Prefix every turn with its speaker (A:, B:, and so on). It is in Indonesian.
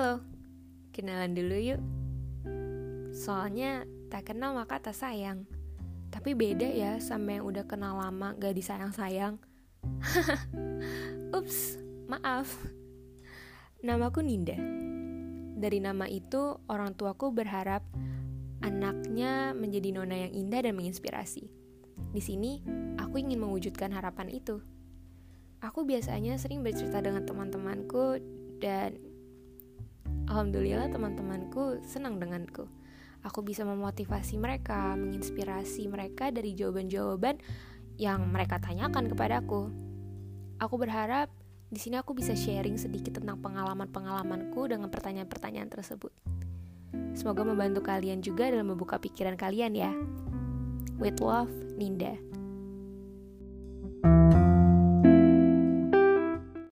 A: Halo, kenalan dulu yuk. Soalnya tak kenal maka tak sayang. Tapi beda ya sama yang udah kenal lama gak disayang-sayang. Ups, maaf. Namaku Ninda. Dari nama itu, orang tuaku berharap anaknya menjadi nona yang indah dan menginspirasi. Di sini, aku ingin mewujudkan harapan itu. Aku biasanya sering bercerita dengan teman-temanku dan alhamdulillah teman-temanku senang denganku. Aku bisa memotivasi mereka, menginspirasi mereka dari jawaban-jawaban yang mereka tanyakan kepadaku. Aku berharap di sini aku bisa sharing sedikit tentang pengalaman-pengalamanku dengan pertanyaan-pertanyaan tersebut. Semoga membantu kalian juga dalam membuka pikiran kalian ya. With love, Ninda.